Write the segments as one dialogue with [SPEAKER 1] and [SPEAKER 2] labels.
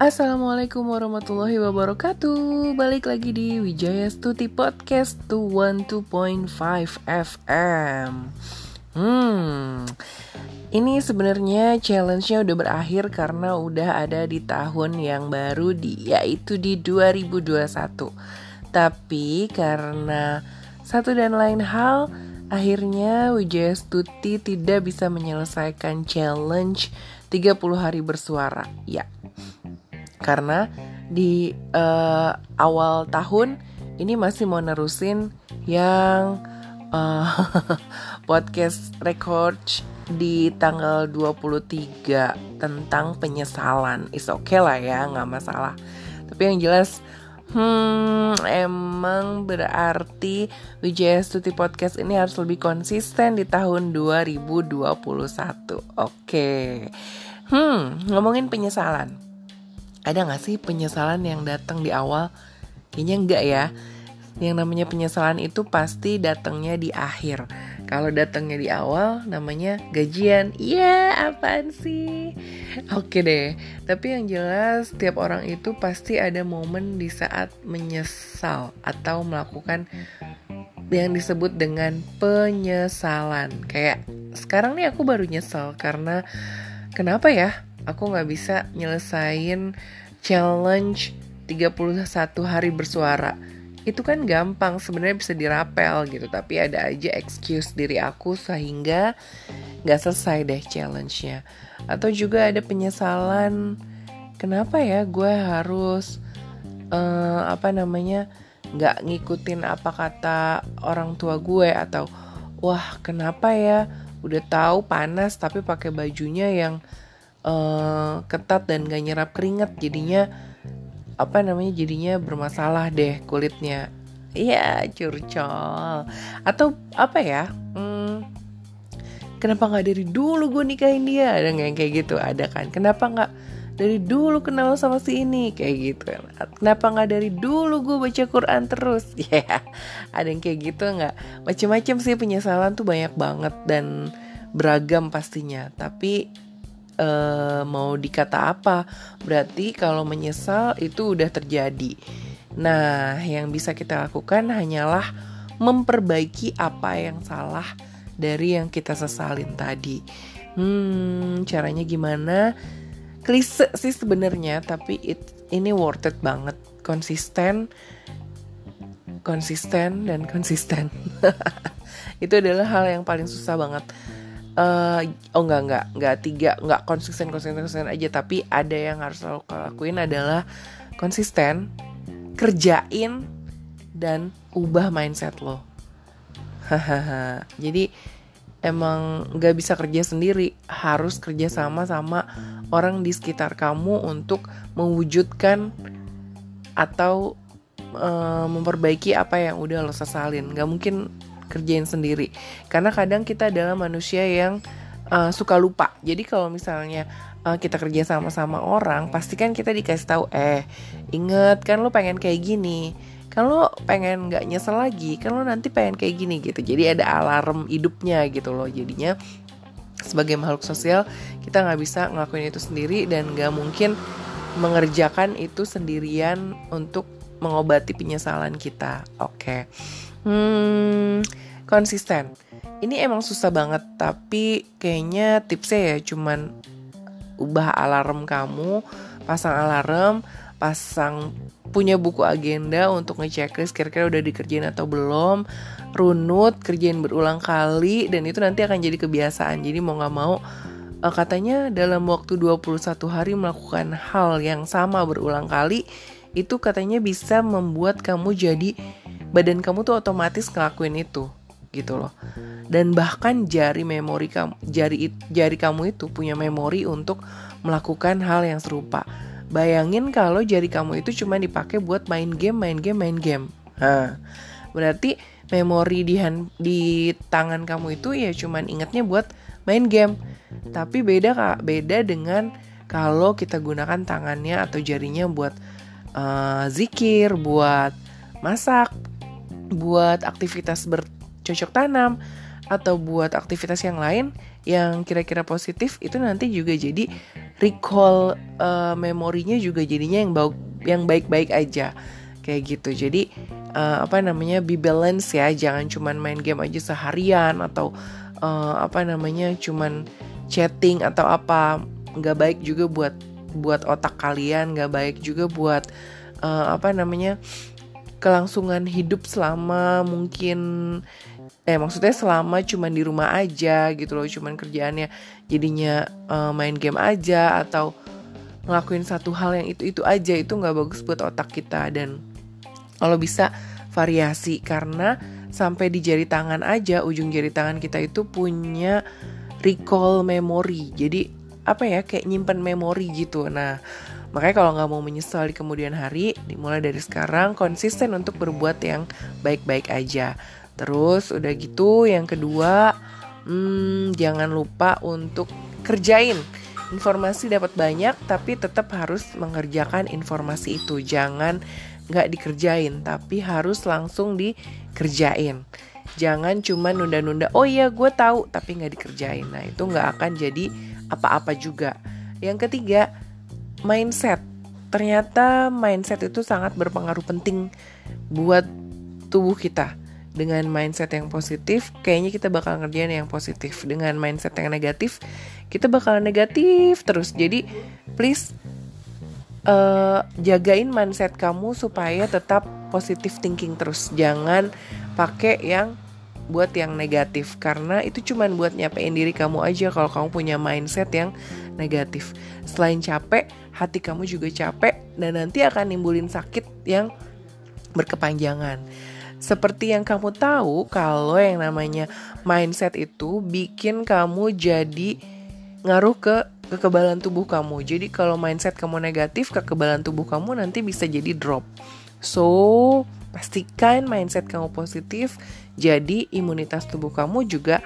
[SPEAKER 1] Assalamualaikum warahmatullahi wabarakatuh. Balik lagi di Wijaya Stuti Podcast 212.5 FM Hmm Ini sebenarnya challenge-nya udah berakhir karena udah ada di tahun yang baru di, Yaitu di 2021 Tapi karena satu dan lain hal Akhirnya Wijaya Stuti tidak bisa menyelesaikan challenge 30 hari bersuara Ya karena di uh, awal tahun ini masih mau nerusin yang uh, podcast record di tanggal 23 tentang penyesalan. Is okay lah ya, nggak masalah. Tapi yang jelas Hmm, emang berarti Wijaya Stuti Podcast ini harus lebih konsisten di tahun 2021. Oke. Okay. Hmm, ngomongin penyesalan ada gak sih penyesalan yang datang di awal? Kayaknya enggak ya. Yang namanya penyesalan itu pasti datangnya di akhir. Kalau datangnya di awal namanya gajian. Iya, yeah, apaan sih? Oke deh. Tapi yang jelas setiap orang itu pasti ada momen di saat menyesal atau melakukan yang disebut dengan penyesalan. Kayak sekarang nih aku baru nyesel karena kenapa ya? aku nggak bisa nyelesain challenge 31 hari bersuara itu kan gampang sebenarnya bisa dirapel gitu tapi ada aja excuse diri aku sehingga nggak selesai deh challenge-nya. Atau juga ada penyesalan kenapa ya gue harus uh, apa namanya nggak ngikutin apa kata orang tua gue atau wah kenapa ya? Udah tahu panas tapi pakai bajunya yang uh, ketat dan gak nyerap keringat. Jadinya apa namanya jadinya bermasalah deh kulitnya. Iya curcol. Atau apa ya hmm, kenapa nggak dari dulu gue nikahin dia? Ada yang kayak gitu? Ada kan? Kenapa nggak dari dulu kenal sama si ini? Kayak gitu. Kenapa nggak dari dulu gue baca Quran terus? Ya yeah, ada yang kayak gitu nggak? Macam-macam sih penyesalan tuh banyak banget dan beragam pastinya. Tapi uh, mau dikata apa. Berarti kalau menyesal itu udah terjadi. Nah, yang bisa kita lakukan hanyalah memperbaiki apa yang salah dari yang kita sesalin tadi. Hmm, caranya gimana? Klise sih sebenarnya, tapi it, ini worth it banget. Konsisten, konsisten dan konsisten. itu adalah hal yang paling susah banget uh, oh enggak enggak enggak tiga enggak konsisten konsisten konsisten aja. Tapi ada yang harus lo lakuin adalah konsisten kerjain dan ubah mindset lo. Hahaha. Jadi emang nggak bisa kerja sendiri. Harus kerja sama sama orang di sekitar kamu untuk mewujudkan atau uh, memperbaiki apa yang udah lo sesalin. Nggak mungkin kerjain sendiri. Karena kadang kita adalah manusia yang uh, suka lupa. Jadi kalau misalnya uh, kita kerja sama-sama orang pasti kan kita dikasih tahu eh inget kan lo pengen kayak gini. Kan lo pengen nggak nyesel lagi. Kan lo nanti pengen kayak gini gitu. Jadi ada alarm hidupnya gitu loh. Jadinya sebagai makhluk sosial kita nggak bisa ngelakuin itu sendiri dan nggak mungkin mengerjakan itu sendirian untuk mengobati penyesalan kita. Oke. Okay. Hmm, konsisten. Ini emang susah banget, tapi kayaknya tipsnya ya cuman ubah alarm kamu, pasang alarm, pasang punya buku agenda untuk ngechecklist kira-kira udah dikerjain atau belum, runut, kerjain berulang kali, dan itu nanti akan jadi kebiasaan. Jadi mau gak mau, eh, katanya dalam waktu 21 hari melakukan hal yang sama berulang kali, itu katanya bisa membuat kamu jadi badan kamu tuh otomatis ngelakuin itu gitu loh. Dan bahkan jari memori kamu jari jari kamu itu punya memori untuk melakukan hal yang serupa. Bayangin kalau jari kamu itu cuma dipakai buat main game main game main game. Nah, berarti memori di hand, di tangan kamu itu ya cuman ingatnya buat main game. Tapi beda kak beda dengan kalau kita gunakan tangannya atau jarinya buat uh, zikir buat masak buat aktivitas bercocok tanam atau buat aktivitas yang lain yang kira-kira positif itu nanti juga jadi recall uh, memorinya juga jadinya yang baik yang baik-baik aja. Kayak gitu. Jadi uh, apa namanya be balance ya. Jangan cuman main game aja seharian atau uh, apa namanya cuman chatting atau apa. Nggak baik juga buat buat otak kalian. Nggak baik juga buat uh, apa namanya kelangsungan hidup selama mungkin eh maksudnya selama cuman di rumah aja gitu loh cuman kerjaannya jadinya uh, main game aja atau ngelakuin satu hal yang itu itu aja itu nggak bagus buat otak kita. Dan kalau bisa variasi karena sampai di jari tangan aja ujung jari tangan kita itu punya recall memory. Jadi apa ya kayak nyimpen memori gitu. Nah makanya kalau nggak mau menyesal di kemudian hari dimulai dari sekarang konsisten untuk berbuat yang baik-baik aja Terus udah gitu yang kedua hmm, jangan lupa untuk kerjain. Informasi dapat banyak tapi tetap harus mengerjakan informasi itu. Jangan nggak dikerjain tapi harus langsung dikerjain. Jangan cuma nunda-nunda. Oh iya gue tahu tapi nggak dikerjain. Nah itu nggak akan jadi apa-apa juga. Yang ketiga mindset. Ternyata mindset itu sangat berpengaruh penting buat tubuh kita dengan mindset yang positif, kayaknya kita bakal ngerjain yang positif. Dengan mindset yang negatif, kita bakal negatif terus. Jadi, please uh, jagain mindset kamu supaya tetap positif thinking terus. Jangan pakai yang buat yang negatif karena itu cuma buat nyapain diri kamu aja kalau kamu punya mindset yang negatif. Selain capek, hati kamu juga capek dan nanti akan nimbulin sakit yang berkepanjangan. Seperti yang kamu tahu, kalau yang namanya mindset itu bikin kamu jadi ngaruh ke kekebalan tubuh kamu. Jadi kalau mindset kamu negatif, kekebalan tubuh kamu nanti bisa jadi drop. So, pastikan mindset kamu positif, jadi imunitas tubuh kamu juga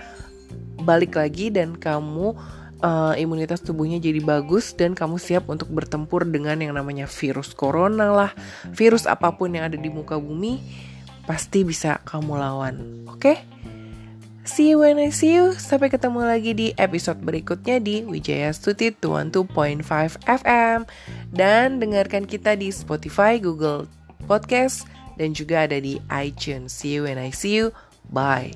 [SPEAKER 1] balik lagi dan kamu uh, imunitas tubuhnya jadi bagus dan kamu siap untuk bertempur dengan yang namanya virus corona lah, virus apa pun yang ada di muka bumi pasti bisa kamu lawan. Oke? Okay? See you when I see you. Sampai ketemu lagi di episode berikutnya di Wijaya Stuti 12.5 FM. Dan dengarkan kita di Spotify, Google Podcast, dan juga ada di iTunes. See you when I see you. Bye.